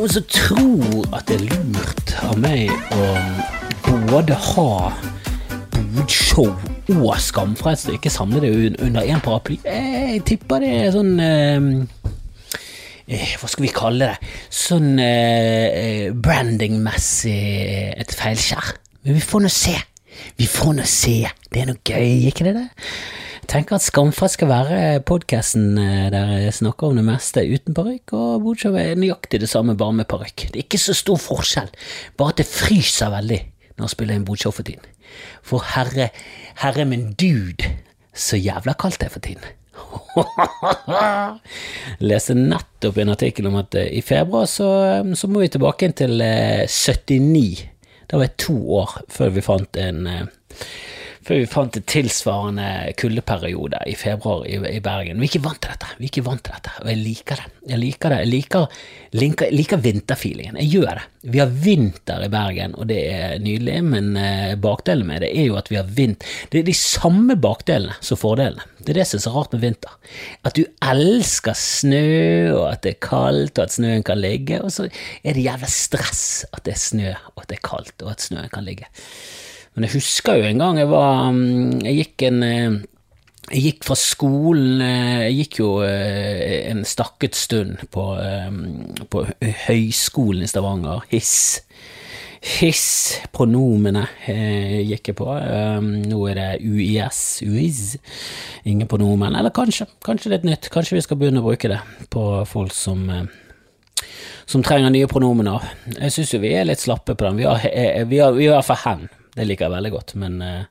noen som tror at det er lurt av meg å både ha bodshow og Skamfrelst og ikke samle det un- under én paraply? Jeg tipper det er sånn eh, eh, Hva skal vi kalle det? Sånn eh, eh, brandingmessig et feilskjær. Men vi får nå se. Vi får nå se. Det er noe gøy, ikke det? det? Jeg tenker at Skamfrelst skal være podkasten der jeg snakker om det meste uten parykk, og Bodshow er nøyaktig det samme, bare med parykk. Det er ikke så stor forskjell, bare at det fryser veldig når jeg spiller inn Bodshow for tiden. For herre, herre min dude, så jævla kaldt det er for tiden. Jeg leste nettopp en artikkel om at eh, i februar så, så må vi tilbake inn til eh, 79. Det var to år før vi fant en eh, før vi fant en tilsvarende kuldeperiode i februar i, i Bergen. Vi er ikke vant til dette, vi er ikke vant til dette, og jeg liker det. Jeg liker det, jeg liker, liker, liker vinterfeelingen. Jeg gjør det. Vi har vinter i Bergen, og det er nydelig, men eh, bakdelen med det er jo at vi har vind. Det er de samme bakdelene som fordelene. Det er det som er så rart med vinter. At du elsker snø, og at det er kaldt, og at snøen kan ligge, og så er det jævla stress at det er snø, og at det er kaldt, og at snøen kan ligge. Men jeg husker jo en gang jeg var mm, Jeg gikk en eh, Jeg gikk fra skolen eh, Jeg gikk jo eh, en stakket stund på, på Høgskolen i Stavanger. Hiss. Hiss. Pronomene gikk jeg på. Nå er det UiS. UiS. Ingen pronomen. Eller kanskje. Kanskje er nytt. Kanskje vi skal begynne å bruke det på folk som som trenger nye pronomener. Jeg syns jo vi er litt slappe på den. Vi har, vi har, vi har fall hen. Det liker jeg veldig godt, men uh,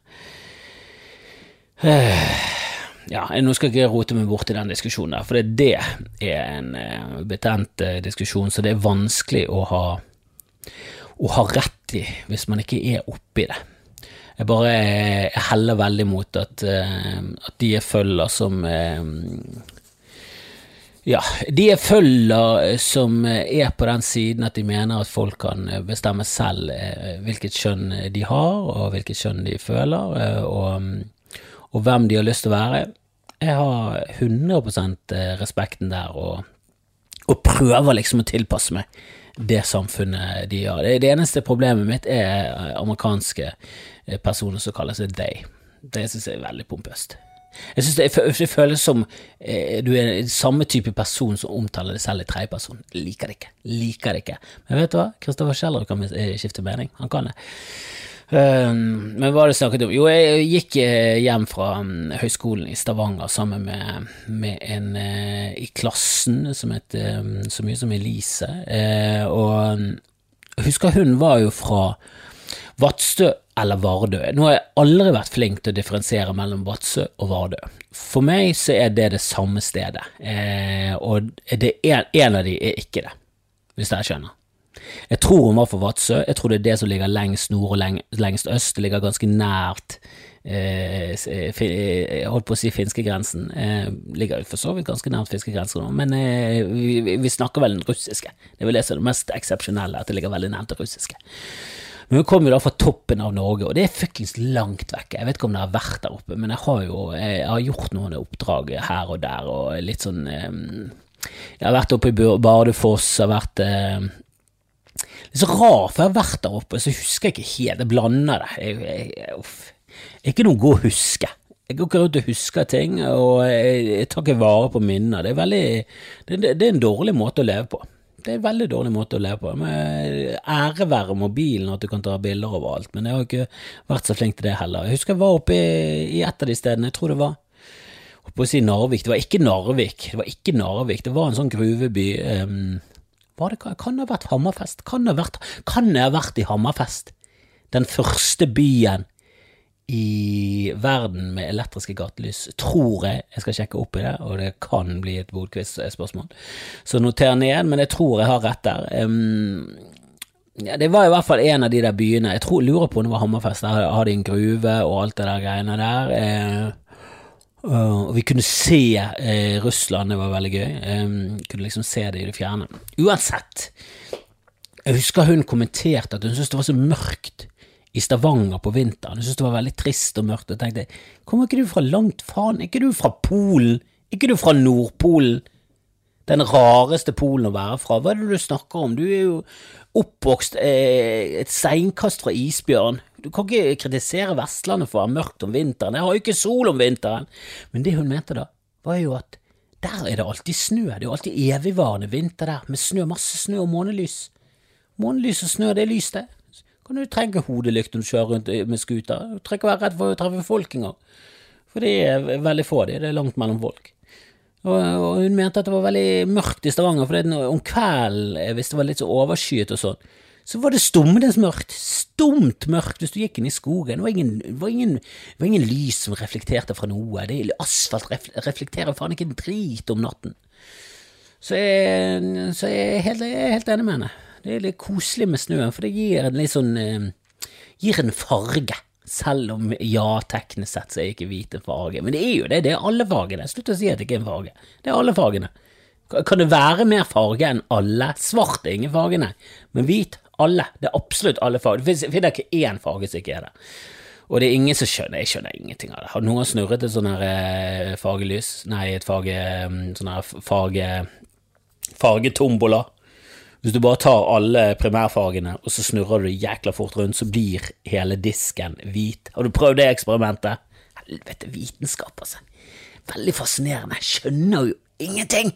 Ja, nå skal jeg ikke rote meg bort i den diskusjonen der, for det, det er en uh, betent diskusjon, så det er vanskelig å ha, å ha rett i hvis man ikke er oppi det. Jeg bare jeg heller veldig mot at, at de jeg følger som ja, de jeg følger som er på den siden at de mener at folk kan bestemme selv hvilket kjønn de har, og hvilket kjønn de føler, og, og hvem de har lyst til å være. Jeg har 100% respekten der, og, og prøver liksom å tilpasse meg det samfunnet de har. Det, det eneste problemet mitt er amerikanske personer som kaller seg they. Det syns jeg er veldig pompøst. Jeg synes det, det, føles som eh, du er samme type person som omtaler deg selv i tredjeperson. Liker det ikke. Liker det ikke. Men vet du hva? Kristoffer Kjeller kan skifte mening. Han kan det. Um, men hva har du snakket om? Jo, jeg gikk hjem fra um, høyskolen i Stavanger sammen med, med en uh, i klassen som het um, så mye som Elise. Uh, og husker hun var jo fra Vadsø eller Vardø. Nå har jeg aldri vært flink til å differensiere mellom Vadsø og Vardø. For meg så er det det samme stedet, eh, og er, en av de er ikke det, hvis dere skjønner. Jeg tror hun var for Vadsø, jeg tror det er det som ligger lengst nord og leng, lengst øst, det ligger ganske nært eh, jeg holdt på å si finskegrensen, eh, ligger for så vidt ganske nært finskegrensen men eh, vi, vi, snakker vel den russiske. Det er vel det som er det mest eksepsjonelle, at det ligger veldig nært det russiske. Men hun kommer da fra toppen av Norge, og det er fuckings langt vekk. Jeg vet ikke om det har vært der oppe, men jeg har jo jeg har gjort noen oppdrag her og der, og litt sånn Jeg har vært oppe i Bardufoss, har vært Det er så rart, for jeg har vært der oppe, så husker jeg ikke helt. Jeg blander det. Jeg, jeg, jeg, jeg ikke noe god å huske. Jeg går ikke rundt og husker ting, og jeg, jeg tar ikke vare på minner. Det er, veldig, det, det er en dårlig måte å leve på. Det er en veldig dårlig måte å leve på. Med ære være mobilen, at du kan ta bilder overalt, men jeg har ikke vært så flink til det heller. Jeg husker jeg var oppe i, i et av de stedene, jeg tror det var oppe å si Narvik. Det var ikke Narvik, det var ikke Narvik, det var en sånn gruveby. Um, var det, kan det ha vært Hammerfest? Kan det ha vært, kan det ha vært i Hammerfest? Den første byen i verden med elektriske gatelys, tror jeg. Jeg skal sjekke opp i det, og det kan bli et bodquiz-spørsmål. Så noter ned, men jeg tror jeg har rett der. Um, ja, det var i hvert fall en av de der byene. Jeg tror, lurer på om det var Hammerfest. Der har de en gruve og alt det der greiene der. Uh, og vi kunne se uh, Russland, det var veldig gøy. Um, kunne liksom se det i det fjerne. Uansett, jeg husker hun kommenterte at hun syntes det var så mørkt i Stavanger på vinteren. Jeg syntes det var veldig trist og mørkt. Og tenkte kommer ikke du fra langt faen? Er ikke du fra Polen? Er ikke du fra Nordpolen? Den rareste polen å være fra. Hva er det du snakker om? Du er jo oppvokst eh, et seinkast fra isbjørn. Du kan ikke kritisere Vestlandet for å ha mørkt om vinteren. Jeg har jo ikke sol om vinteren. Men det hun mente da, var jo at der er det alltid snø. Det er jo alltid evigvarende vinter der, med snø, masse snø og månelys. Månelys og snø, det er lys, det. Kan du trenge hodelykt når du kjører rundt med scooter. Du trenger ikke være redd for å treffe folk engang. For det er veldig få de, det er langt mellom folk. Og, og hun mente at det var veldig mørkt i Stavanger, for om kvelden, hvis det var litt så overskyet og sånn, så var det stummende mørkt. Stumt mørkt hvis du gikk inn i skogen. Det var ingen, var ingen, var ingen lys som reflekterte fra noe. Det, asfalt reflekterer faen ikke en drit om natten. Så jeg, så jeg, er, helt, jeg er helt enig med henne. Det er litt koselig med snøen, for det gir en litt sånn eh, Gir en farge. Selv om ja, teknisk sett så er ikke hvit en farge. Men det er jo det, det er alle fargene. Slutt å si at det ikke er en farge. Det er alle fargene. Kan det være mer farge enn alle? Svart er ingen farge, nei. Men hvit, alle. Det er absolutt alle farger. Det finner ikke én farge som ikke er det. Og det er ingen som skjønner, jeg skjønner ingenting av det. Har noen snurret et sånt her eh, fargelys? Nei, et farge... Mm, sånn farge... Fargetombola hvis du bare tar alle primærfagene og så snurrer du jækla fort rundt, så blir hele disken hvit. Har du prøvd det eksperimentet? Helvete, vitenskap, altså. Veldig fascinerende. Jeg skjønner jo ingenting.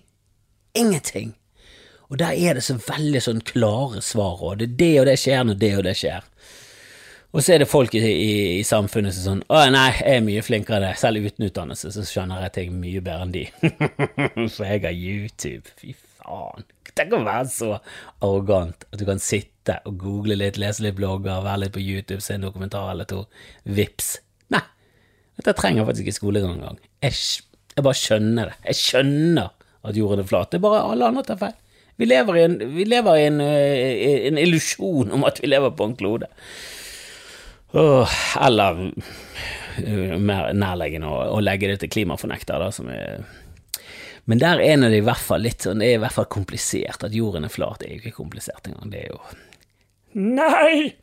Ingenting. Og der er det så veldig sånn klare svar, og det er det og det skjer når det og det skjer. Og så er det folk i, i, i samfunnet som sånn Å nei, jeg er mye flinkere enn det. Selv uten utdannelse så skjønner jeg ting mye bedre enn de. For jeg har YouTube. Fy faen. Tenk å være så arrogant at du kan sitte og google litt, lese litt blogger, være litt på YouTube, se en dokumentar eller to. Vips. Nei, dette trenger faktisk ikke skolegang engang. Jeg, jeg bare skjønner det. Jeg skjønner at jorden er flat. Det er bare alle andre tar feil. Vi lever i en, lever i en, eh, en illusjon om at vi lever på en klode. Oh, eller eh, mer nærliggende å, legge det til klimafornektere, som er men der er det i hvert fall litt sånn, det er i hvert fall komplisert. At jorden er flat, er jo ikke komplisert engang. Det er jo Nei!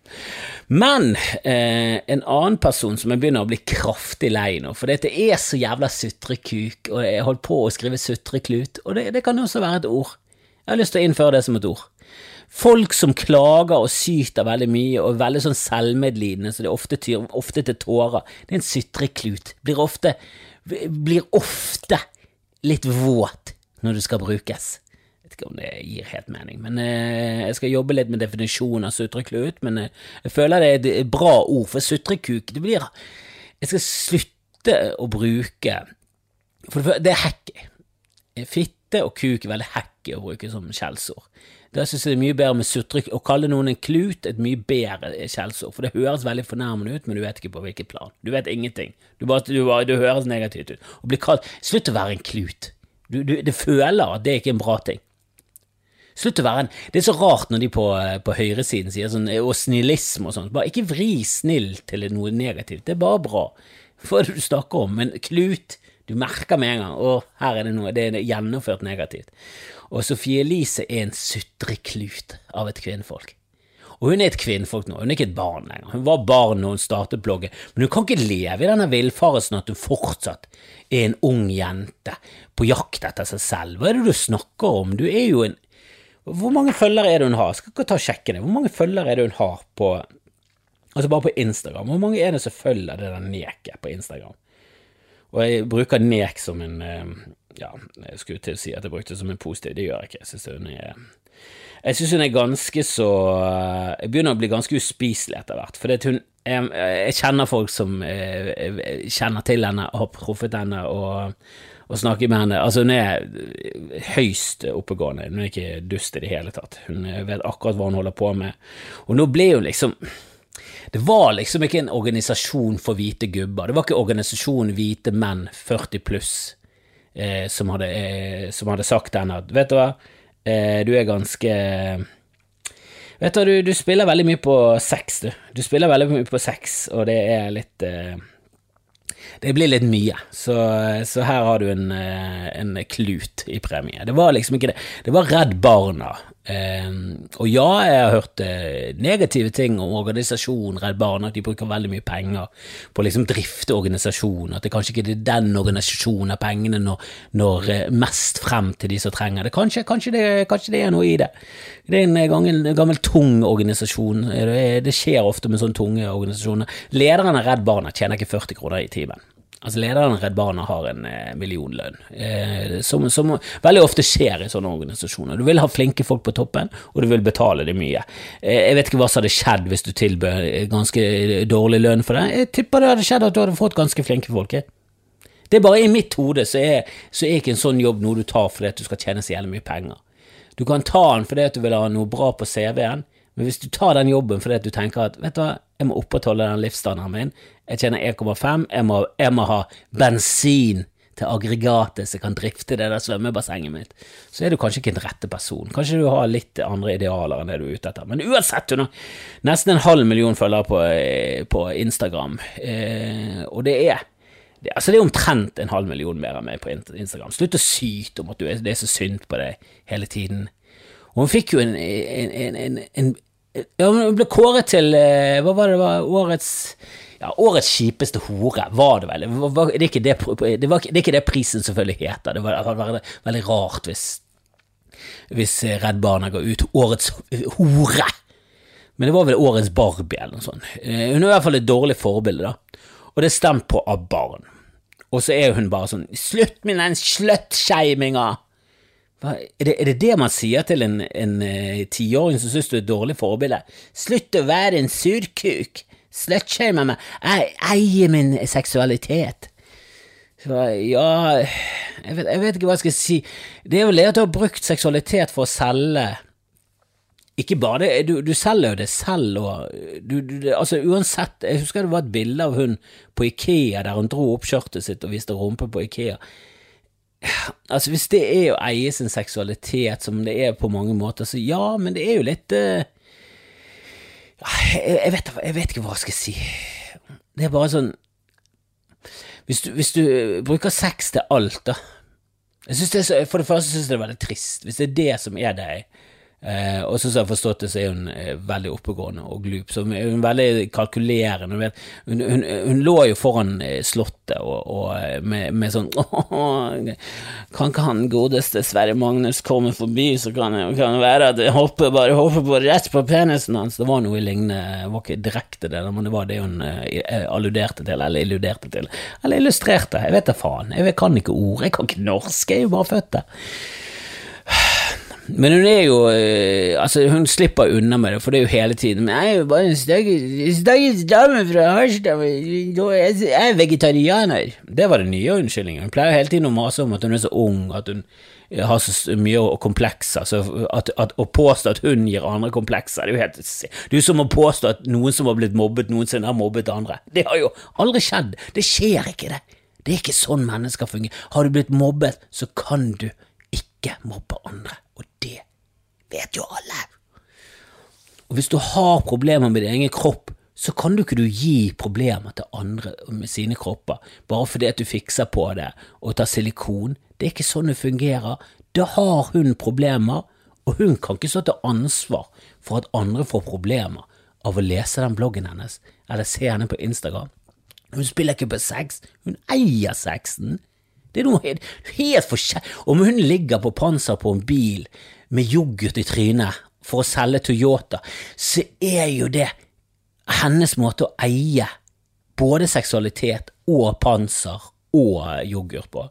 Men eh, en annen person som jeg begynner å bli kraftig lei nå, for dette er så jævla sutrekuk, og jeg holdt på å skrive sutreklut, og det, det kan også være et ord. Jeg har lyst til å innføre det som et ord. Folk som klager og syter veldig mye og er veldig sånn selvmedlidende, så det ofte, tyr, ofte til tårer. Det er en sutreklut. Blir ofte, blir ofte litt våt når det skal brukes. Jeg vet ikke om det gir helt mening, men eh, jeg skal jobbe litt med definisjonen av sutreklut. Men eh, jeg føler det er et bra ord, for sutrekuk det blir Jeg skal slutte å bruke For det er hacky. Fitte og kuk er veldig hacky å bruke som skjellsord. Da synes jeg det er mye bedre med sutre, å kalle noen en klut et mye bedre skjellsord, for det høres veldig fornærmende ut, men du vet ikke på hvilket plan. Du vet ingenting. Du bare, du det høres negativt ut. Å bli kalt Slutt å være en klut. Du, du, det føler at det er ikke en bra ting. Slutt å være en Det er så rart når de på, på høyresiden sier sånn og snillisme og. Bare ikke vri snill til noe negativt. Det er bare bra. Hva er det du snakker om? Men klut Du merker med en gang å, her er det noe. Det er gjennomført negativt. Og Sofie Elise er en sutreklut av et kvinnfolk. Og hun er et kvinnfolk nå, hun er ikke et barn lenger. Hun var barn når hun startet bloggen, men hun kan ikke leve i denne villfarelsen at hun fortsatt er en ung jente på jakt etter seg selv. Hva er det du snakker om? Du er jo en Hvor mange følgere er det hun har? Skal ikke ta og sjekke det. Hvor mange følgere er det hun har på Altså bare på Instagram. Hvor mange er det som følger det der neket på Instagram? Og jeg bruker nek som en eh, ja, jeg skulle til å si at jeg brukte det som en positiv, det gjør jeg ikke. Jeg syns hun er hun er ganske så Jeg begynner å bli ganske uspiselig etter hvert. For hun, jeg, jeg, kjenner folk som jeg, jeg kjenner til henne, har proffet henne og, og snakker med henne. Altså, hun er høyst oppegående. Hun er ikke dust i det hele tatt. Hun vet akkurat hva hun holder på med. Og nå ble hun liksom det var liksom ikke en organisasjon for hvite gubber. Det var ikke organisasjon hvite menn 40 pluss eh, som, hadde, eh, som, hadde, sagt den at vet du hva, eh, du er ganske Vet du, du, du spiller veldig mye på sex, du. Du spiller veldig mye på sex, og det er litt eh, det blir litt mye, så, så her har du en, eh, en, klut i premie. Det var liksom ikke det. Det var Redd Barna Um, og ja, jeg har hørt uh, negative ting om organisasjonen Redd Barna, at de bruker veldig mye penger på å liksom drifte organisasjonen, at det kanskje ikke er den organisasjonen av pengene når, når uh, mest frem til de som trenger det. Kanskje, kanskje, det. kanskje, det. er noe i det. Det er en gammel, gammel tung organisasjon. Det, skjer ofte med sånne tunge organisasjoner. Lederen av Redd Barna tjener ikke 40 kroner i timen. Altså Lederen av Redd Barna har en eh, millionlønn, eh, som, som, veldig ofte skjer i sånne organisasjoner. Du vil ha flinke folk på toppen, og du vil betale dem mye. Eh, jeg vet ikke hva som hadde skjedd hvis du tilbød ganske dårlig lønn for det. Jeg tipper det hadde skjedd at du hadde fått ganske flinke folk. Det er bare i mitt hode så er, så er ikke en sånn jobb noe du tar fordi at du skal tjene så jævlig mye penger. Du kan ta den fordi at du vil ha noe bra på CV-en, men hvis du tar den jobben fordi at du tenker at vet du hva, jeg må opprettholde den livsstandarden min, jeg tjener 1,5, jeg, jeg, må ha bensin til aggregatet som kan drifte det der svømmebassenget mitt, så er du kanskje ikke en rette person. Kanskje du har litt andre idealer enn det du er ute etter. Men uansett, hun har nesten en halv million følgere på, eh, på Instagram, eh, og det er det, altså det er omtrent en halv million mer enn meg på Instagram. Slutt å syte om at er, det er så synd på deg hele tiden. Og hun fikk jo en, en, en, en ja, Hun ble kåret til eh, Hva var det, det var årets ja, Årets kjipeste hore, var det vel. Var, det, er ikke det, det, var, det er ikke det prisen selvfølgelig heter. Det hadde vært veldig rart hvis, hvis Redd Barna ga ut Årets hore. Men det var vel Årets Barbie eller noe sånt. Eh, hun er i hvert fall et dårlig forbilde, da. Og det er stemt på av barn. Og så er hun bare sånn Slutt med den sluttshaminga! Er det, er det, det man sier til en, en uh, tiåring som syns du er et dårlig forbilde? Slutt å være en surkuk! Slutshame meg! Jeg eier min seksualitet! Så, ja jeg vet, jeg vet, ikke hva jeg skal si. Det er det at du har brukt seksualitet for å selge Ikke bare det, du, du selger jo det selv, og du, du, altså uansett Jeg husker det var et bilde av hun på Ikea der hun dro opp skjørtet sitt og viste rumpe på Ikea. Altså, hvis det er å eie sin seksualitet som det er på mange måter, så ja, men det er jo litt uh, jeg, jeg, vet, jeg, vet, ikke hva jeg skal si. Det er bare sånn Hvis du, hvis du bruker sex til alt, da jeg det er så, For det første syns jeg det er veldig trist. Hvis det er det som er deg, Eh, og som jeg har forstått det, så er hun eh, veldig oppegående og glup. Så hun er veldig kalkulerende. Vet. Hun, hun, hun, lå jo foran eh, Slottet og, og eh, med, med, sånn Kan ikke han godeste Sverre Magnus komme forbi, så kan det, være at jeg hopper, bare hopper på rett på penisen hans. Det var noe lignende, det var ikke direkte det, men det var det hun eh, alluderte til, eller illuderte til. Eller illustrerte. Jeg vet da faen. Jeg kan ikke ord. Jeg kan ikke norsk, jeg er jo bare født der. Men hun er jo eh, Altså, hun slipper unna med det, for det er jo hele tiden Men jeg er jo bare en stakkars dame fra Harstad, jeg er vegetarianer. Det var den nye unnskyldningen. Hun pleier hele tiden å mase om at hun er så ung, at hun har så mye komplekser. Altså at, at, å påstå at hun gir andre komplekser, det er jo helt Det er jo som å påstå at noen som har blitt mobbet, noensinne har mobbet andre. Det har jo aldri skjedd. Det skjer ikke, det. Det er ikke sånn mennesker fungerer. Har du blitt mobbet, så kan du ikke mobbe andre. Vet jo alle. Og hvis du har problemer med din egen kropp, så kan du ikke du gi problemer til andre med sine kropper, bare fordi at du fikser på det og tar silikon. Det er ikke sånn det fungerer. Da har hun problemer, og hun kan ikke stå til ansvar for at andre får problemer av å lese den bloggen hennes eller se henne på Instagram. Hun spiller ikke på sex, hun eier sexen. Det er noe helt, helt forskjellig. Om hun ligger på panser på en bil med yoghurt i trynet for å selge Toyota, så er jo det hennes måte å eie både seksualitet og panser og yoghurt på.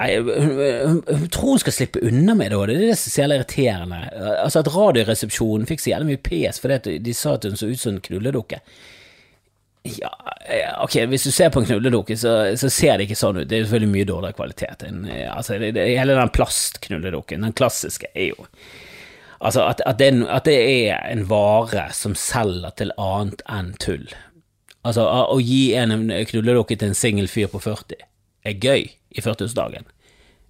Hun, tror hun skal slippe unna med det, og det er det som er irriterende. Altså At Radioresepsjonen fikk så jævlig mye pes fordi de sa at hun så ut som en knulledukke. Ja, ok, hvis du ser på en knulledukke, så, så, ser det ikke sånn ut. Det er selvfølgelig mye dårligere kvalitet. En, altså, det, det, hele den plastknulledukken, den klassiske, er jo Altså, at, at, det, at, det, er en vare som selger til annet enn tull. Altså, å gi en knulledukke til en singel fyr på 40 er gøy i 40-årsdagen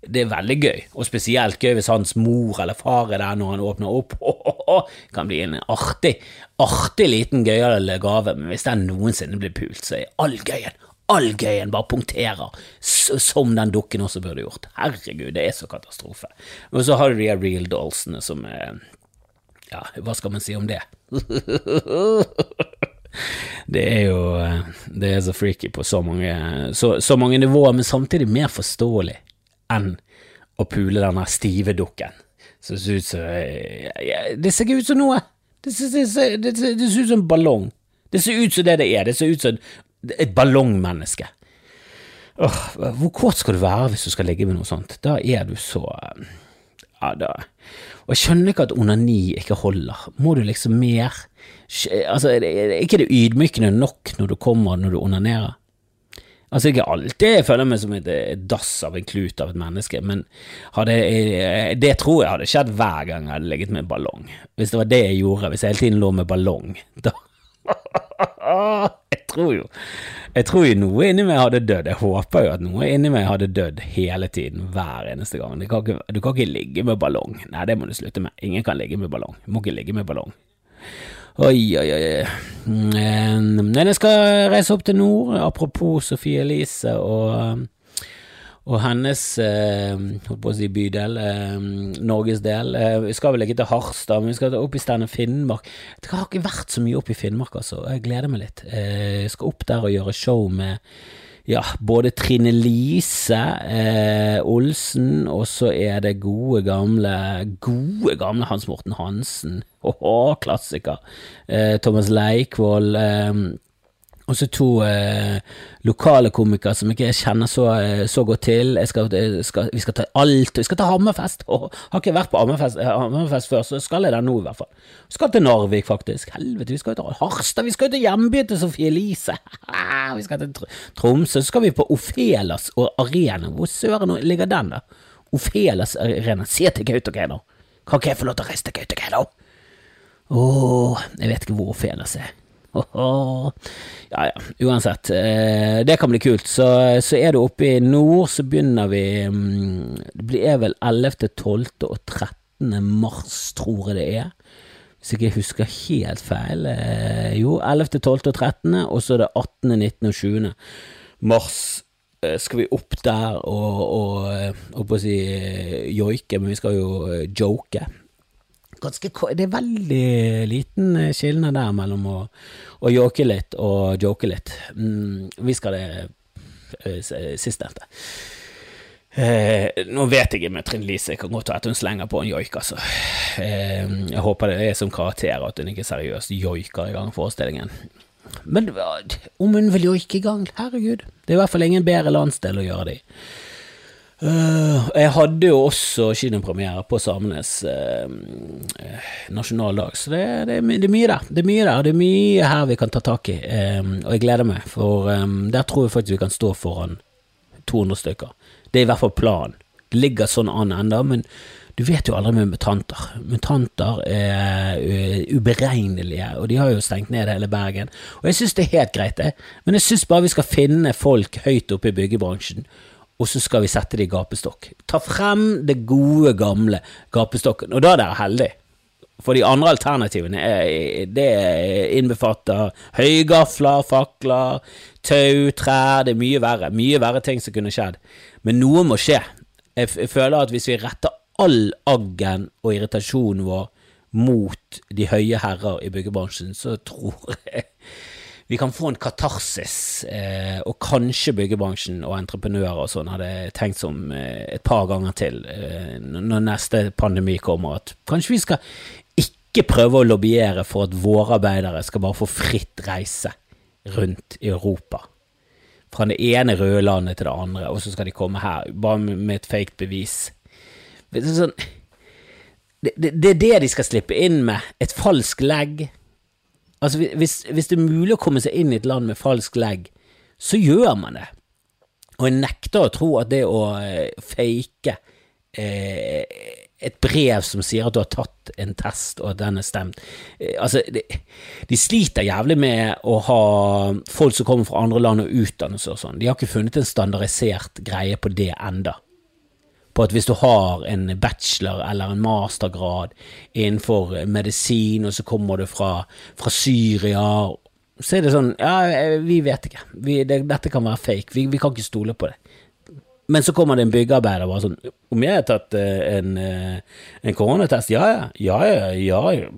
det er veldig gøy, og spesielt gøy hvis hans mor eller far er der når han åpner opp. Oh, oh, oh. kan bli en artig, artig liten gøyal gave, men hvis den noensinne blir pult, så er all gøyen, all gøyen bare punkterer, som den dukken også burde gjort. Herregud, det er så katastrofe. Og så har du de real dollsene som er Ja, hva skal man si om det? det er jo Det er så freaky på så mange, så, så mange nivåer, men samtidig mer forståelig enn å pule denne stive dukken. Det ser ut som Det ser ut som noe! Det ser, det, ser, det, ser, det ser, ut som en ballong. Det ser ut som det det er. Det ser ut som et ballongmenneske. Åh, hvor kåt skal du være hvis du skal ligge med noe sånt? Da er du så Ja, da Og jeg skjønner ikke at onani ikke holder. Må du liksom mer Altså, er ikke det ydmykende nok når du kommer når du onanerer? Altså, ikke alltid jeg føler meg som et, dass av en klut av et menneske, men hadde, det tror jeg hadde skjedd hver gang jeg hadde ligget med en ballong. Hvis det var det jeg gjorde, hvis jeg hele tiden lå med ballong, da Jeg tror jo Jeg tror jo noe inni meg hadde dødd. Jeg håper jo at noe inni meg hadde dødd hele tiden, hver eneste gang. Du kan, ikke, du kan ikke ligge med ballong. Nei, det må du slutte med. Ingen kan ligge med ballong. Du må ikke ligge med ballong. Oi, oi, oi. Men jeg skal reise opp til nord, apropos Sofie Elise og, og hennes eh, holdt på å si bydel, eh, Norges del. Eh, vi skal vel ikke til Harstad, men vi skal opp i stedet Finnmark. Det har ikke vært så mye opp i Finnmark, altså. Jeg gleder meg litt. Jeg skal opp der og gjøre show med ja, både Trine Lise eh, Olsen, og så er det gode gamle gode gamle Hans Morten Hansen. Åh, klassiker. Eh, Thomas Leikvoll. Eh, og så to eh, lokale komikere som ikke jeg kjenner så, eh, så godt til. Skal, eh, skal, vi skal ta alt. Vi skal ta Hammerfest. Oh, har ikke vært på Hammerfest, eh, Hammerfest, før, så skal jeg der nå, i hvert fall. Vi skal til Narvik, faktisk. Helvete, vi skal til Harstad. Vi skal til hjembyen til Sofie Elise. vi skal til Tromsø. Så skal vi på Ofelas og Arena. Hvor søren ligger den, da? Ofelas Arena. Se til Kautokeino. Kan ikke jeg få lov til å reise til Kautokeino? Åh, jeg vet ikke hvor Ofelas er. Ja, ja, uansett. Eh, det kan bli kult. Så, så er du oppe i nord, så begynner vi mm, Det blir vel 11., 12. og 13. mars, tror jeg det er. Hvis ikke jeg husker helt feil. Eh, jo, 11., 12. og 13., og så er det 18., 19. og 20. mars eh, skal vi opp der og, og, og på å si joike, men vi skal jo joke ganske Det er veldig liten eh, skilnad der mellom å, å joke litt og joke litt. Mm, vi skal det uh, sistnevnte. Eh, nå vet jeg med Trine Lise, kan godt være at hun slenger på en joik, altså. Eh, jeg håper det er som karakter, at hun ikke seriøst joiker i gang forestillingen. Men om hun vil joike i gang, herregud, det er i hvert fall ingen bedre landsdel å gjøre det i. Uh, jeg hadde jo også kinopremiere på Samenes uh, nasjonaldag, så det, det, det, er mye der. Det er mye der, det er mye her vi kan ta tak i, um, og jeg gleder meg, for um, der tror jeg faktisk vi kan stå foran 200 stykker. Det er i hvert fall planen. Det ligger sånn an enda, men du vet jo aldri med mutanter. Mutanter er uberegnelige, og de har jo stengt ned hele Bergen. Og jeg synes det er helt greit, det, men jeg synes bare vi skal finne folk høyt oppe i byggebransjen og så skal vi sette det i gapestokk. Ta frem det gode, gamle gapestokken, og da er dere heldige. For de andre alternativene er, det innbefatter høygafler, fakler, tau, trær Det er mye verre. Mye verre ting som kunne skjedd. Men noe må skje. Jeg, jeg føler at hvis vi retter all aggen og irritasjonen vår mot de høye herrer i byggebransjen, så tror jeg vi kan få en katarsis, eh, og kanskje byggebransjen og entreprenører og sånn hadde tenkt som eh, et par ganger til eh, når neste pandemi kommer, at kanskje vi skal ikke prøve å lobbyere for at våre arbeidere skal bare få fritt reise rundt i Europa. Fra det ene røde landet til det andre, og så skal de komme her bare med et fake bevis. Sånn, det, det, det er det de skal slippe inn med, et falskt legg Altså, hvis, hvis, det er mulig å komme seg inn i et land med falsk legg, så gjør man det. Og jeg nekter å tro at det å eh, fake eh, et brev som sier at du har tatt en test, og at den er stemt eh, Altså, de, de, sliter jævlig med å ha folk som kommer fra andre land og utdannes og sånn. De har ikke funnet en standardisert greie på det enda på at hvis du har en bachelor eller en mastergrad innenfor medisin, og så kommer du fra, fra Syria, så er det sånn Ja, vi vet ikke. Vi, det, dette kan være fake. Vi, vi, kan ikke stole på det. Men så kommer det en byggearbeider bare sånn Om jeg har tatt eh, en, eh, en koronatest? Ja, ja. Ja, ja. ja.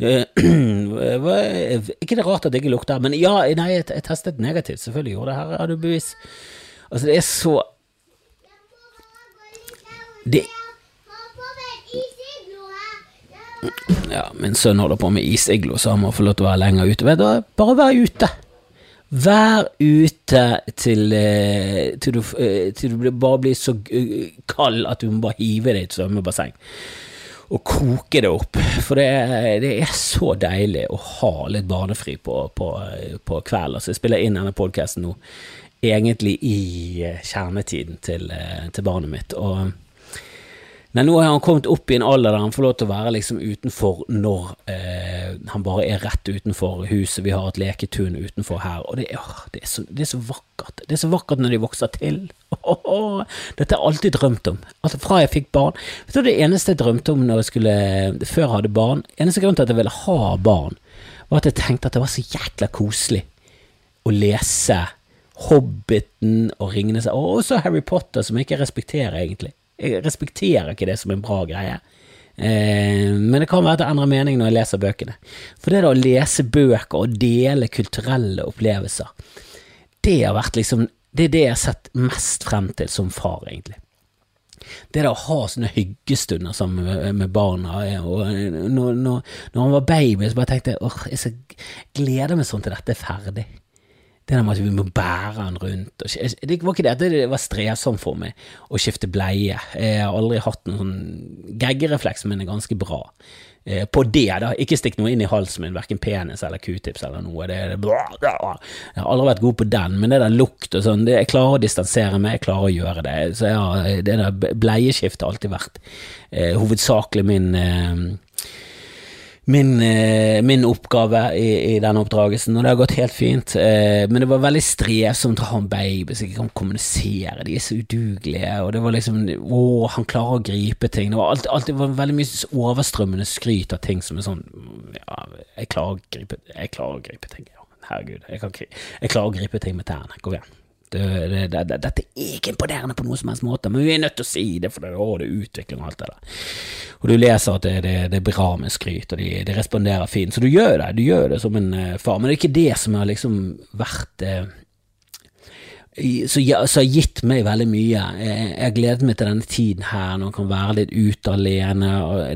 Eh, ikke det rart at det ikke lukter? Men ja, nei, jeg, jeg testet negativt. Selvfølgelig gjorde det. Her har du bevis. Altså, det er så Det Ja, min sønn holder på med isiglo, så han må få lov til å være lenger ute. Vet du bare vær ute. Vær ute til, eh, til, du, eh, til du bare blir så eh, kald at du må bare hive deg i et svømmebasseng. Og koke det opp. For det er, det er så deilig å ha litt barnefri på, på, på kvelden. Altså, jeg spiller inn denne podkasten nå egentlig i kjernetiden til, til barnet mitt. Og Nei, nå har han kommet opp i en alder der han får lov til å være liksom utenfor når eh, han bare er rett utenfor huset. Vi har et leketun utenfor her, og det åh, det, er så, det er så vakkert. Det er så vakkert når de vokser til. Åh, dette har jeg alltid drømt om. Altså fra jeg fikk barn. Vet du, Det eneste jeg drømte om når jeg skulle, før jeg hadde barn, eneste grunn til at jeg ville ha barn, var at jeg tenkte at det var så jækla koselig å lese Hobbiten og Ringenes Og også Harry Potter, som jeg ikke respekterer, egentlig. Jeg respekterer ikke det som en bra greie. Eh, men det kan være at jeg endrer mening når jeg leser bøkene. For det å lese bøker og dele kulturelle opplevelser, det har vært liksom Det er det jeg har sett mest frem til som far, egentlig. Det å ha sånne hyggestunder sammen med, barna eh, og når, når, når han var baby, så bare tenkte jeg åh, jeg gleder meg sånn til dette er ferdig. Det der med at vi må bære han rundt. Det var ikke det at det var strevsomt for meg å skifte bleie. Jeg har aldri hatt noen sånn geggerefleks, men er ganske bra. Eh, på det, da. Ikke stikk noe inn i halsen min, verken penis eller q-tips eller noe. Det, det. Jeg har aldri vært god på den, men det der lukt og sånn, det, jeg klarer å distansere meg, jeg klarer å gjøre det. Så jeg har, det der bleieskiftet har alltid vært eh, hovedsakelig min eh, min, eh, min oppgave i, i denne oppdragelsen, og det har gått helt fint. Eh, men det var veldig strevsomt å ha en baby som ikke kan kommunisere, de er så udugelige, og det var liksom Å, han klarer å gripe ting. Det var alltid, alltid var veldig mye overstrømmende skryt av ting som er sånn Ja, jeg klarer å gripe, jeg klarer å gripe ting. Ja, herregud, jeg, kan, jeg klarer å gripe ting med tærne. Kom igjen. Det, det, det, dette er ikke imponerende på noen som helst måte, men vi er nødt til å si det, for det, å, det er utvikling og alt det der. Og du leser at det, det, det er bra med skryt, og de, de responderer fint, så du gjør det, du gjør det som en eh, far, men det er ikke det som har liksom vært eh, så, ja- har gitt meg veldig mye. Jeg har gledet meg til denne tiden her, når man kan være litt ute alene,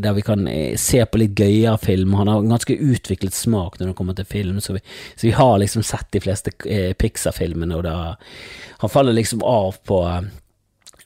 der vi kan eh, se på litt gøyere film. Han har ganske utviklet smak når det kommer til film, så vi, så vi har liksom sett de fleste Pixar-filmene, og da, han faller liksom av på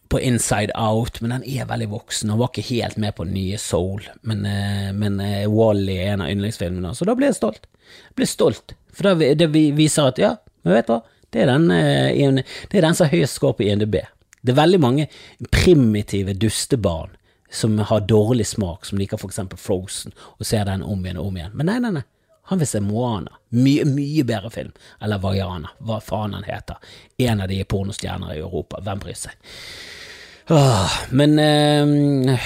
på Inside Out, men den er veldig voksen. Han var ikke helt med på nye Soul, men, eh, men Wally Wall-E er en av yndlingsfilmene, så da ble jeg stolt. Jeg ble stolt, for da det viser at ja, men vet du hva, det er den, eh, det er den som har høyest score på INDB. Det er veldig mange primitive dustebarn som har dårlig smak, som liker for eksempel Frozen, og ser den om igjen og om igjen. Men nei, nei, nei. Han vil se Moana. Mye, mye bedre film. Eller Vaiana, hva faen han heter. En av de er pornostjerner i Europa. Hvem bryr seg? Åh, men eh,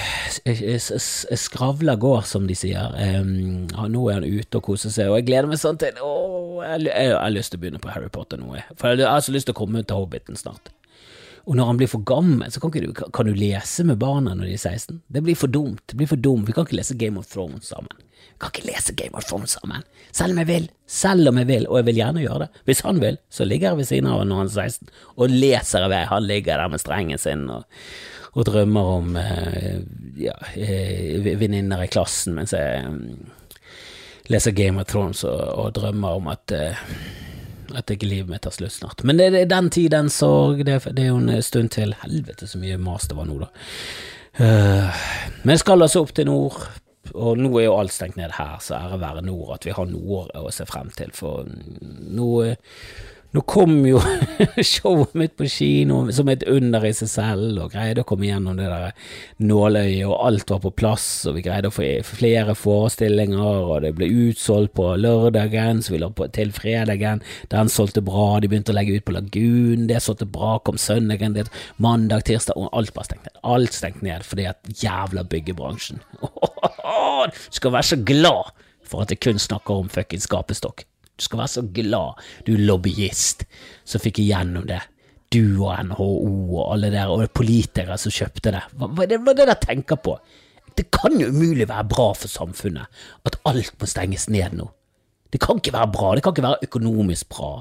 skravla går, som de sier. Eh, nå er han ute og koser seg, og jeg gleder meg sånn til Åh, jeg, jeg, jeg har lyst til å begynne på Harry Potter nå, jeg. For jeg har så lyst til å komme ut til Hobbiten snart. Og når han blir for gammel, så kan, du, kan du lese med barna når de er 16? Det blir for dumt. Det blir for dumt. Vi kan ikke lese Game of Thrones sammen. Vi kan ikke lese Game of Thrones sammen. Selv om jeg vil. Selv om jeg vil, og jeg vil gjerne gjøre det. Hvis han vil, så ligger jeg ved siden av han når han er 16, og leser i vei. Han ligger der med strengen sin og, og drømmer om eh, ja, eh, venninner i klassen, mens jeg eh, leser Game of Thrones og, og drømmer om at eh, at ikke livet mitt tar slutt snart. Men det, er den tid, den sorg. Det, er jo en stund til. Helvete så mye mas det var nå, da. Uh, men skal altså opp til nord, og nå er jo alt stengt ned her, så ære være nord at vi har noe å se frem til, for nå nå kom jo showet mitt på kino som et under i seg selv, og greide å komme gjennom det der nåløyet, og alt var på plass, og vi greide å få flere forestillinger, og det ble utsolgt på lørdagen, så vi lå på til fredagen, den solgte bra, de begynte å legge ut på Lagunen, det solgte bra, kom søndagen, det, mandag, tirsdag, og alt bare stengt ned. Alt stengt ned fordi at jævla byggebransjen. Du skal være så glad for at jeg kun snakker om fuckings gapestokk. Skal være så glad, du lobbyist, som fikk igjennom det. du og NHO og alle der, og politikere som kjøpte det. Hva, hva, hva er det dere tenker på? Det kan jo umulig være bra for samfunnet at alt må stenges ned nå. Det kan ikke være bra, det kan ikke være økonomisk bra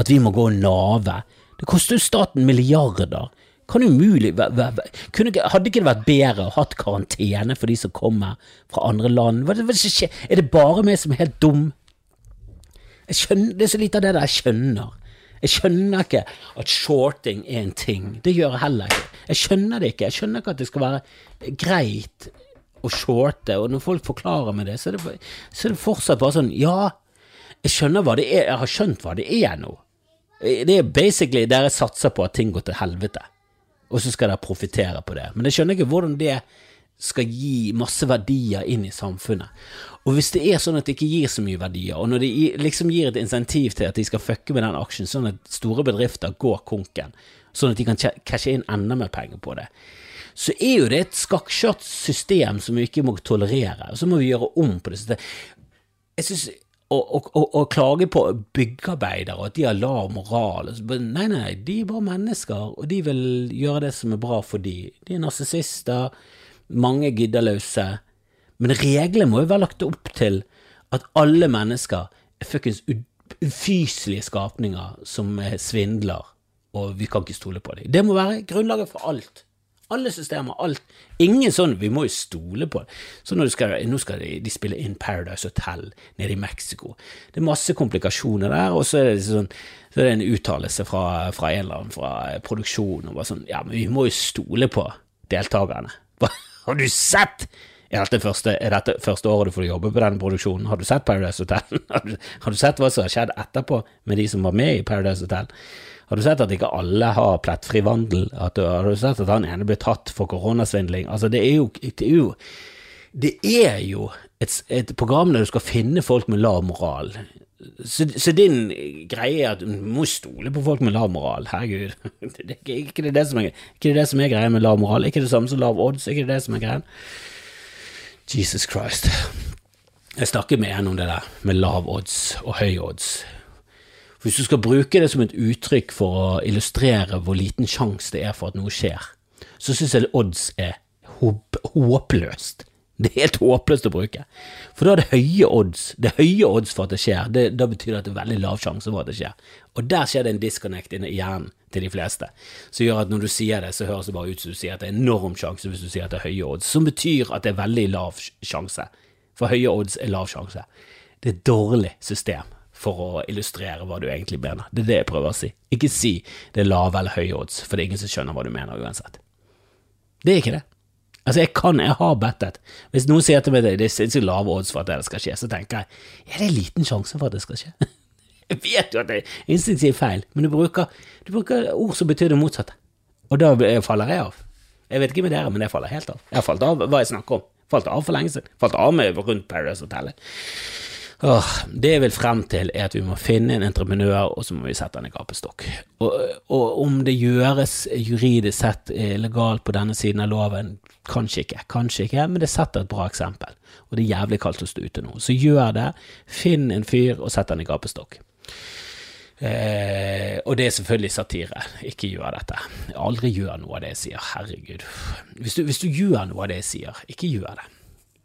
at vi må gå og nave. Det koster jo staten milliarder. Kan umulig Hadde ikke det vært bedre å hatt karantene for de som kommer fra andre land? Er det bare meg som er helt dum? Skjønner, det er så lite av det der jeg skjønner. Jeg skjønner ikke at shorting er en ting. Det gjør jeg heller ikke. Jeg skjønner det ikke. Jeg skjønner ikke at det skal være greit å shorte, og når folk forklarer meg det, så er det, så er det fortsatt bare sånn Ja, jeg skjønner hva det er, jeg har skjønt hva det er nå. Det er basically der jeg satser på at ting går til helvete, og så skal dere profitere på det. Men jeg skjønner ikke hvordan det skal gi masse verdier inn i samfunnet. Og hvis det er sånn at det ikke gir så mye verdier, og når det liksom gir et insentiv til at de skal fucke med den aksjen, sånn at store bedrifter går konken, sånn at de kan cashe inn enda mer penger på det, så er jo det et skakkjørt system som vi ikke må tolerere. Og så må vi gjøre om på det. Jeg synes, å, klage på byggearbeidere og at de har lav moral Nei, nei, de er bare mennesker, og de vil gjøre det som er bra for de. De er narsissister, mange er giddeløse. Men reglene må jo være lagt opp til at alle mennesker er fuckings ufyselige skapninger som svindler, og vi kan ikke stole på dem. Det må være grunnlaget for alt. Alle systemer, alt. Ingen sånn Vi må jo stole på det. Så skal, nå skal de, de, spille inn Paradise Hotel nede i Mexico. Det er masse komplikasjoner der, og så er det, sånn, så er det en uttalelse fra, fra, en eller annen fra produksjonen om sånn Ja, men vi må jo stole på deltakerne. Har du sett? Er dette første, er dette første året du får jobbe på denne produksjonen? Har du sett Paradise Hotel? Har du, du sett hva som har skjedd etterpå med de som var med i Paradise Hotel? Har du sett at ikke alle har plettfri vandel? At, har du sett at han ene ble tatt for koronasvindling? Altså, det er jo, det er jo, det er jo et, et, program der du skal finne folk med lav moral. Så, så din greie er at du må stole på folk med lav moral. Herregud. Det det, ikke det, det, som er, ikke det som er greia med lav moral. Ikke det samme som lav odds. Ikke det det som er greia. Jesus Christ. Jeg snakker med en om det der med lav odds og høy odds. Hvis du skal bruke det som et uttrykk for å illustrere hvor liten sjanse det er for at noe skjer, så syns jeg odds er håpløst. Det er helt håpløst å bruke. For da er det høye odds. Det er høye odds for at det skjer. Det, da betyr det at det er veldig lav sjanse for at det skjer. Og der skjer det en disconnect i hjernen til de fleste, som gjør at når du sier det, så høres det bare ut som du sier at det er enorm sjanse hvis du sier at det er høye odds, som betyr at det er veldig lav sjanse. For høye odds er lav sjanse. Det er et dårlig system for å illustrere hva du egentlig mener. Det er det jeg prøver å si. Ikke si det er lave eller høye odds, for det er ingen som skjønner hva du mener uansett. Det er ikke det. Altså, jeg kan, jeg har bettet. Hvis noen sier til meg det er sinnssykt lave odds for at det skal skje, så tenker jeg ja, det er liten sjanse for at det skal skje. Jeg vet jo at det er instinktivt feil, men du bruker, du bruker ord som betyr det motsatte. Og da faller jeg av. Jeg vet ikke med dere, men jeg faller helt av. Jeg har falt av hva jeg snakker om. Falt av for lenge siden. Falt av med rundt Paradise Hotel. Åh, det jeg vil frem til, er at vi må finne en entreprenør, og så må vi sette han i gapestokk. Og, og, om det gjøres juridisk sett legalt på denne siden av loven, kanskje ikke, kanskje ikke, men det setter et bra eksempel. Og det er jævlig kaldt å stå ute nå. Så gjør det. Finn en fyr og sett han i gapestokk. Eh, og det er selvfølgelig satire. Ikke gjør dette. Aldri gjør noe av det jeg sier. Herregud. Hvis du, hvis du gjør noe av det jeg sier, ikke gjør det.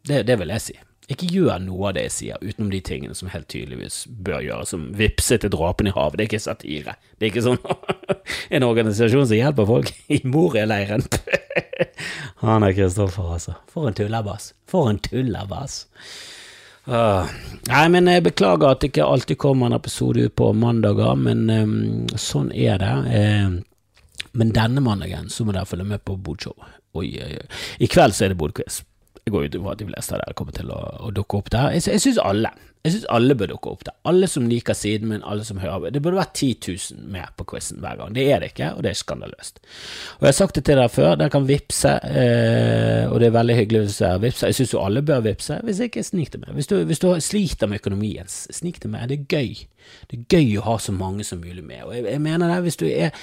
Det, det vil jeg si. Ikke gjør noe av det jeg sier, utenom de tingene som helt tydeligvis bør gjøres, som vippse til dråpen i havet. Det er ikke satire. Det er ikke sånn en organisasjon som hjelper folk i Moria-leiren. Han er Kristoffer, altså. For en tullebass. For en tullebass. Uh, nei, men jeg beklager at det ikke alltid kommer en episode ut på mandager, men um, sånn er det. Uh, men denne mandagen så må dere følge med på Bodshow. Oi, oi, oi. I kveld så er det Bodquiz. Jeg går ut ifra at de fleste av dere kommer til å, å dukke opp der. Jeg, jeg syns alle. Jeg synes alle bør dukke opp der. Alle som liker siden min, alle som hører. Det burde vært 10 000 med på quizen hver gang. Det er det ikke, og det er skandaløst. Og Jeg har sagt det til dere før, dere kan vippse, eh, og det er veldig hyggelig hvis dere vippser. Jeg syns jo alle bør vippse, hvis ikke, snik det med. Hvis du, hvis du sliter med økonomien, snik det med. Det er gøy. Det er gøy å ha så mange som mulig med. Og jeg, jeg mener det, hvis du er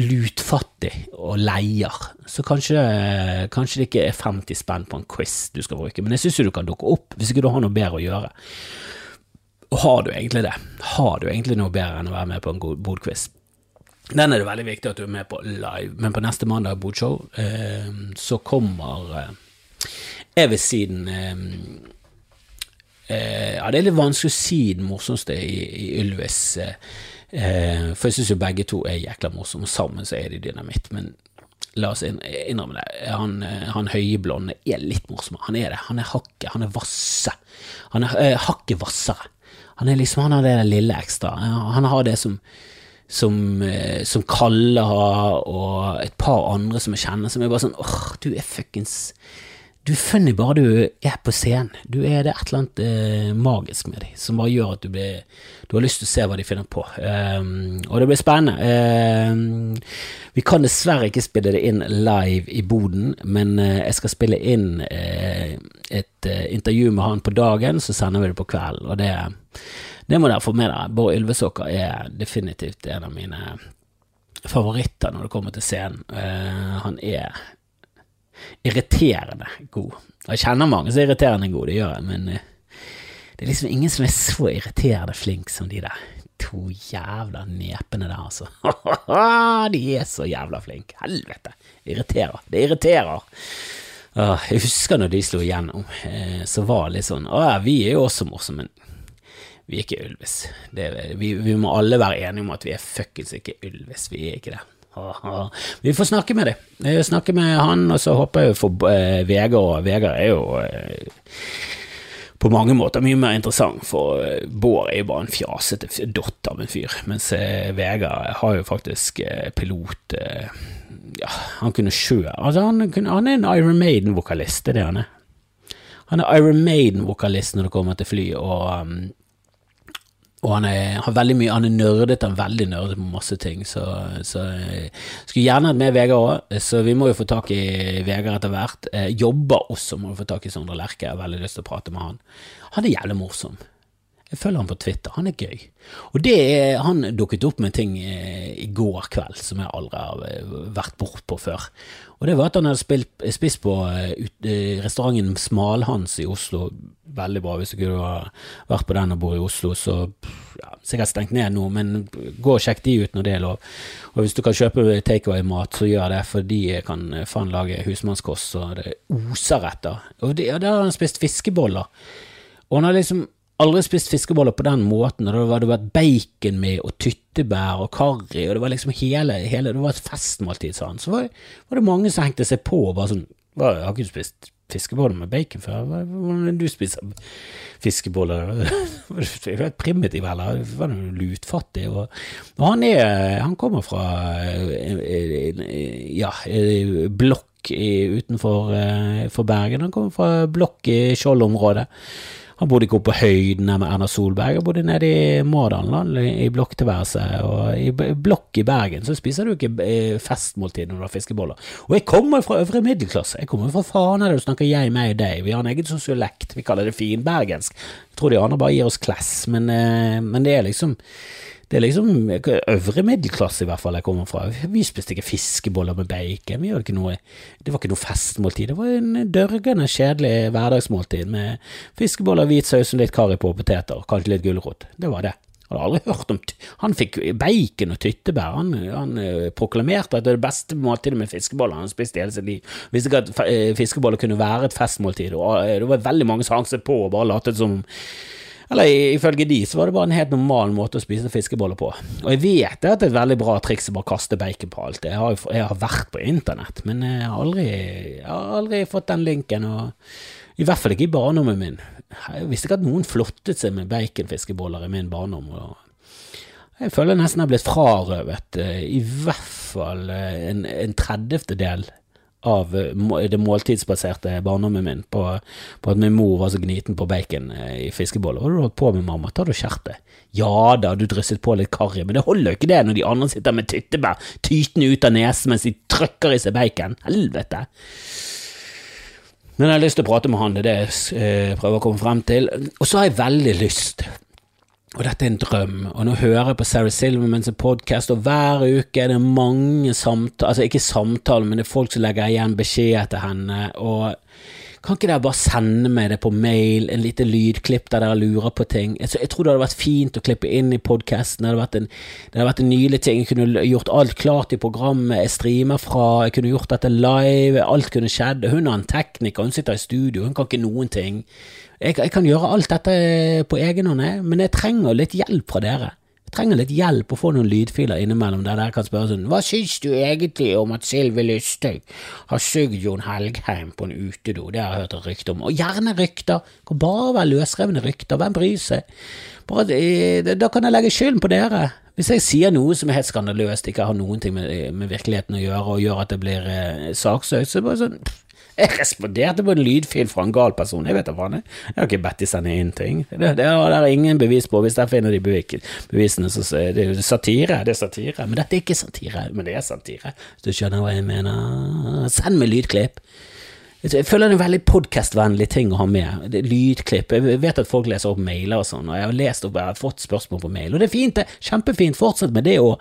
lutfattig og leier, så kanskje, kanskje, det ikke er 50 spenn på en quiz du skal bruke, men jeg syns du kan dukke opp hvis ikke du har noe bedre å gjøre. Og har du egentlig det? Har du egentlig noe bedre enn å være med på en god bodquiz? Den er det veldig viktig at du er med på live, men på neste mandag Bodshow eh, så kommer eh, Jeg vil si den eh, eh, Ja, det er litt vanskelig å si den morsomste i, i Ylvis, eh, eh, for jeg syns jo begge to er jækla morsomme, og sammen så er de dynamitt, men la oss innrømme det, han, han høye blonde er litt morsom. Han er det. Han er hakket, han er vasse. Han er hakket hvassere. Han er liksom, han har det lille ekstra. Han har det som som, eh, som Kalle har, og et par andre som jeg kjenner, som er bare sånn åh, du er fuckings Du er funny bare du er på scenen. Du er det et eller annet eh, magisk med dem som bare gjør at du blir Du har lyst til å se hva de finner på. Um, og det blir spennende. Um, vi kan dessverre ikke spille det inn live i boden, men uh, jeg skal spille inn uh, et uh, intervju med han på dagen, så sender vi det på kvelden. Og det det må dere få med dere. Bård Ylvesåker er definitivt en av mine favoritter når det kommer til scenen. Han er irriterende god. Jeg kjenner mange som er irriterende gode, det gjør jeg, men uh, det er liksom ingen som er så irriterende flink som de der to jævla nepene der, altså. de er så jævla flinke. Helvete. Irriterer. Det irriterer. jeg husker når de slo igjennom, eh, så var det litt sånn Å ja, vi er jo også morsomme, men vi er ikke Ylvis. Vi, vi, må alle være enige om at vi er fuckings ikke Ylvis. Vi er ikke det. Vi får snakke med dem. Snakke med han, og så håper jeg for eh, Vegard. Vegard er jo eh, på mange måter mye mer interessant, for uh, Bård er jo bare en fjasete dott av en fyr, mens Vegard har jo faktisk pilot Ja, han kunne sjø Altså, han, han er en Iron Maiden-vokalist, det er det han er. Han er Iron Maiden-vokalist når det kommer til fly, og um, og han er, har veldig mye, han er nerdet, han er veldig nerdet på masse ting, så, så jeg skulle gjerne hatt med Vegard òg, så vi må jo få tak i Vegard etter hvert. Eh, jobber også, må vi få tak i Sondre Lerche, jeg har veldig lyst til å prate med han. Han er jævlig morsom. Jeg følger han på Twitter, han er gøy. Og det er, han dukket opp med ting eh, i går kveld som jeg aldri har eh, vært bortpå før. Og det var at han hadde spilt, spist på ut, restauranten Smalhans i Oslo. Veldig bra. Hvis du kunne vært på den og bor i Oslo, så ja, sikkert stengt ned nå, men gå og sjekk de ut når det er lov. Og hvis du kan kjøpe takeaway-mat, så gjør det, for de kan faen lage husmannskost så det oser etter. Og der har han spist fiskeboller. Og han har liksom aldri spist fiskeboller på den måten, og det hadde vært bacon med, og tyttebær og karri, og det var liksom hele, hele Det var et festmåltid, sa han. Så var, var, det mange som hengte seg på og bare sånn hva, Har ikke spist fiskeboller med bacon før? Hvordan du spiser fiskeboller? Du er helt primitiv, eller? Var du lutfattig? Og, og han er Han kommer fra ja, blokk utenfor for Bergen. Han kommer fra blokk i Skjold-området. Han bodde ikke oppe på høyden med Erna Solberg, han bodde nede i Mårdalen, i blokktilværelset. Og i blokk i Bergen så spiser du ikke eh, festmåltid når du har fiskeboller. Og jeg kommer fra øvre middelklasse, jeg kommer fra Fana, du snakker jeg, meg og deg. Vi har en egen sosiolekt, vi kaller det finbergensk. Jeg tror de andre bare gir oss class, men, eh, men det er liksom det er liksom øvre middelklasse, i hvert fall, jeg kommer fra. Vi spiste ikke fiskeboller med bacon. Vi ikke noe, det var ikke noe festmåltid. Det var en dørgende kjedelig hverdagsmåltid med fiskeboller, hvit saus og litt karri på poteter, kanskje litt gulrot. Det var det. Hadde aldri hørt om Han fikk bacon og tyttebær. Han, han uh, proklamerte at det er det beste måltidet med fiskeboller han spiste hele sitt liv. Visste ikke at uh, fiskeboller kunne være et festmåltid, og uh, det var veldig mange som hang seg på og bare latet som eller ifølge de så var det bare en helt normal måte å spise fiskeboller på. Og jeg vet at det er et veldig bra triks å bare kaste bacon på alt. Jeg har, jeg har vært på internett, men jeg har, aldri, jeg har aldri fått den linken. Og I hvert fall ikke i barndommen min. Jeg visste ikke at noen flottet seg med baconfiskeboller i min barndom. jeg føler jeg nesten har blitt frarøvet eh, i hvert fall eh, en, en tredjedel av eh, det måltidsbaserte barndommen min på, på, at min mor var så gniten på bacon eh, i fiskeboller. Hva har du holdt på med, mamma? Ta du skjertet. Ja da, du drysset på litt karri, men det holder jo ikke det når de andre sitter med tyttebær tytende ut av nesen mens de trykker i seg bacon. Helvete! Men jeg har lyst til å prate med han, det er det jeg eh, prøver å komme frem til. Og så har jeg veldig lyst og dette er en drøm. Og nå hører jeg på Sarah Silvermans podkast, og hver uke er det mange samtaler Altså ikke samtaler, men det er folk som legger igjen beskjed til henne. Og Kan ikke dere bare sende meg det på mail, en liten lydklipp der dere lurer på ting? Jeg, tror det hadde vært fint å klippe inn i podkasten. Det, det hadde vært en nylig ting. Jeg kunne gjort alt klart i programmet jeg streamer fra. Jeg kunne gjort dette live. Alt kunne skjedd. Hun har en tekniker, hun sitter i studio, hun kan ikke noen ting. Jeg, jeg kan gjøre alt dette på egen hånd, men jeg trenger litt hjelp fra dere Jeg trenger litt hjelp å få noen lydfiler innimellom der dere kan spørre sånn Hva syns du egentlig om at Sylvi Lysthaug har sugd Jon Helgheim på en utedo? Det har jeg hørt et rykte om. Og gjerne rykter. Kan bare være løsrevne rykter. Hvem bryr seg? Bare, eh, da kan jeg legge skylden på dere. Hvis jeg sier noe som er helt skandaløst, ikke har noen ting med, med virkeligheten å gjøre, og gjør at det blir eh, saksøkt, så er det bare sånn pff, jeg responderte på en lydfil fra en gal person. Jeg vet da faen. Jeg har ikke bedt de sende inn ting. Det, det, er ingen bevis på. Hvis der finner de bevisene, så er det satire. Det er satire. Men dette er ikke satire. Men det er satire. Hvis du skjønner hva jeg mener. Send meg lydklipp. Jeg føler det er en veldig podkastvennlig ting å ha med. Lydklipp. Jeg vet at folk leser opp mailer og sånn, og jeg har lest opp, jeg har fått spørsmål på mail, og det er fint, det. Kjempefint. Fortsett med det òg.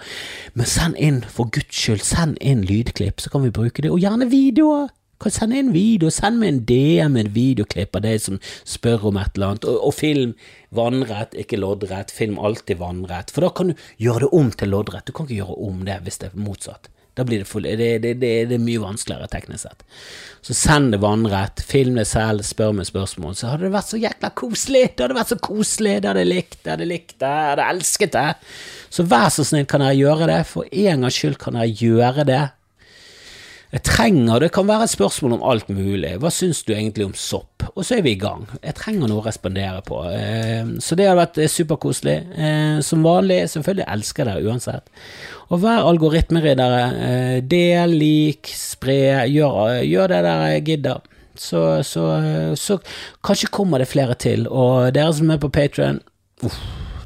Men send inn, for guds skyld, send inn lydklipp, så kan vi bruke det. Og gjerne videoer. Kan sende en video, send meg en DM en videoklipp av deg som spør om et eller annet, og, og film vannrett, ikke loddrett, film alltid vannrett, for da kan du gjøre det om til loddrett, du kan ikke gjøre om det hvis det er motsatt. Da blir det, full, det, det, det, det, er mye vanskeligere teknisk sett. Så send det vannrett, film det selv, spør meg spørsmål, så hadde det vært så jækla koselig! Det hadde vært så koselig, det hadde jeg likt, det hadde likt det, hadde jeg elsket det. Så vær så snill, kan dere gjøre det? For en gangs skyld kan dere gjøre det. Jeg trenger, Det kan være et spørsmål om alt mulig. Hva syns du egentlig om sopp? Og så er vi i gang. Jeg trenger noe å respondere på. Eh, så det har vært eh, superkoselig. Eh, som vanlig, selvfølgelig elsker dere uansett. Og vær algoritmeriddere. Del, lik, spre. Gjør, gjør det dere gidder. Så, så, så, kanskje kommer det flere til. Og dere som er på Patrion, uff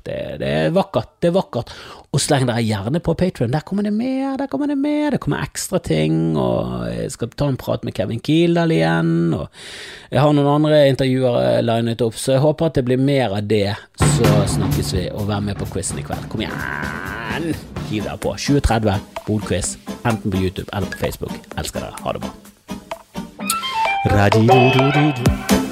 det, det, er vakkert. Det er vakkert. Og sleng dere gjerne på Patrion. Der kommer det mer, der kommer det mer. Det kommer ekstra ting, og jeg skal ta en prat med Kevin Kildahl igjen, og jeg har noen andre intervjuer linet opp, så jeg håper at det blir mer av det. Så snakkes vi, og vær med på quizen i kveld. Kom igjen! Hiv dere på. 2030, Bodquiz. Enten på YouTube eller på Facebook. Elsker dere. Ha det bra. Radio,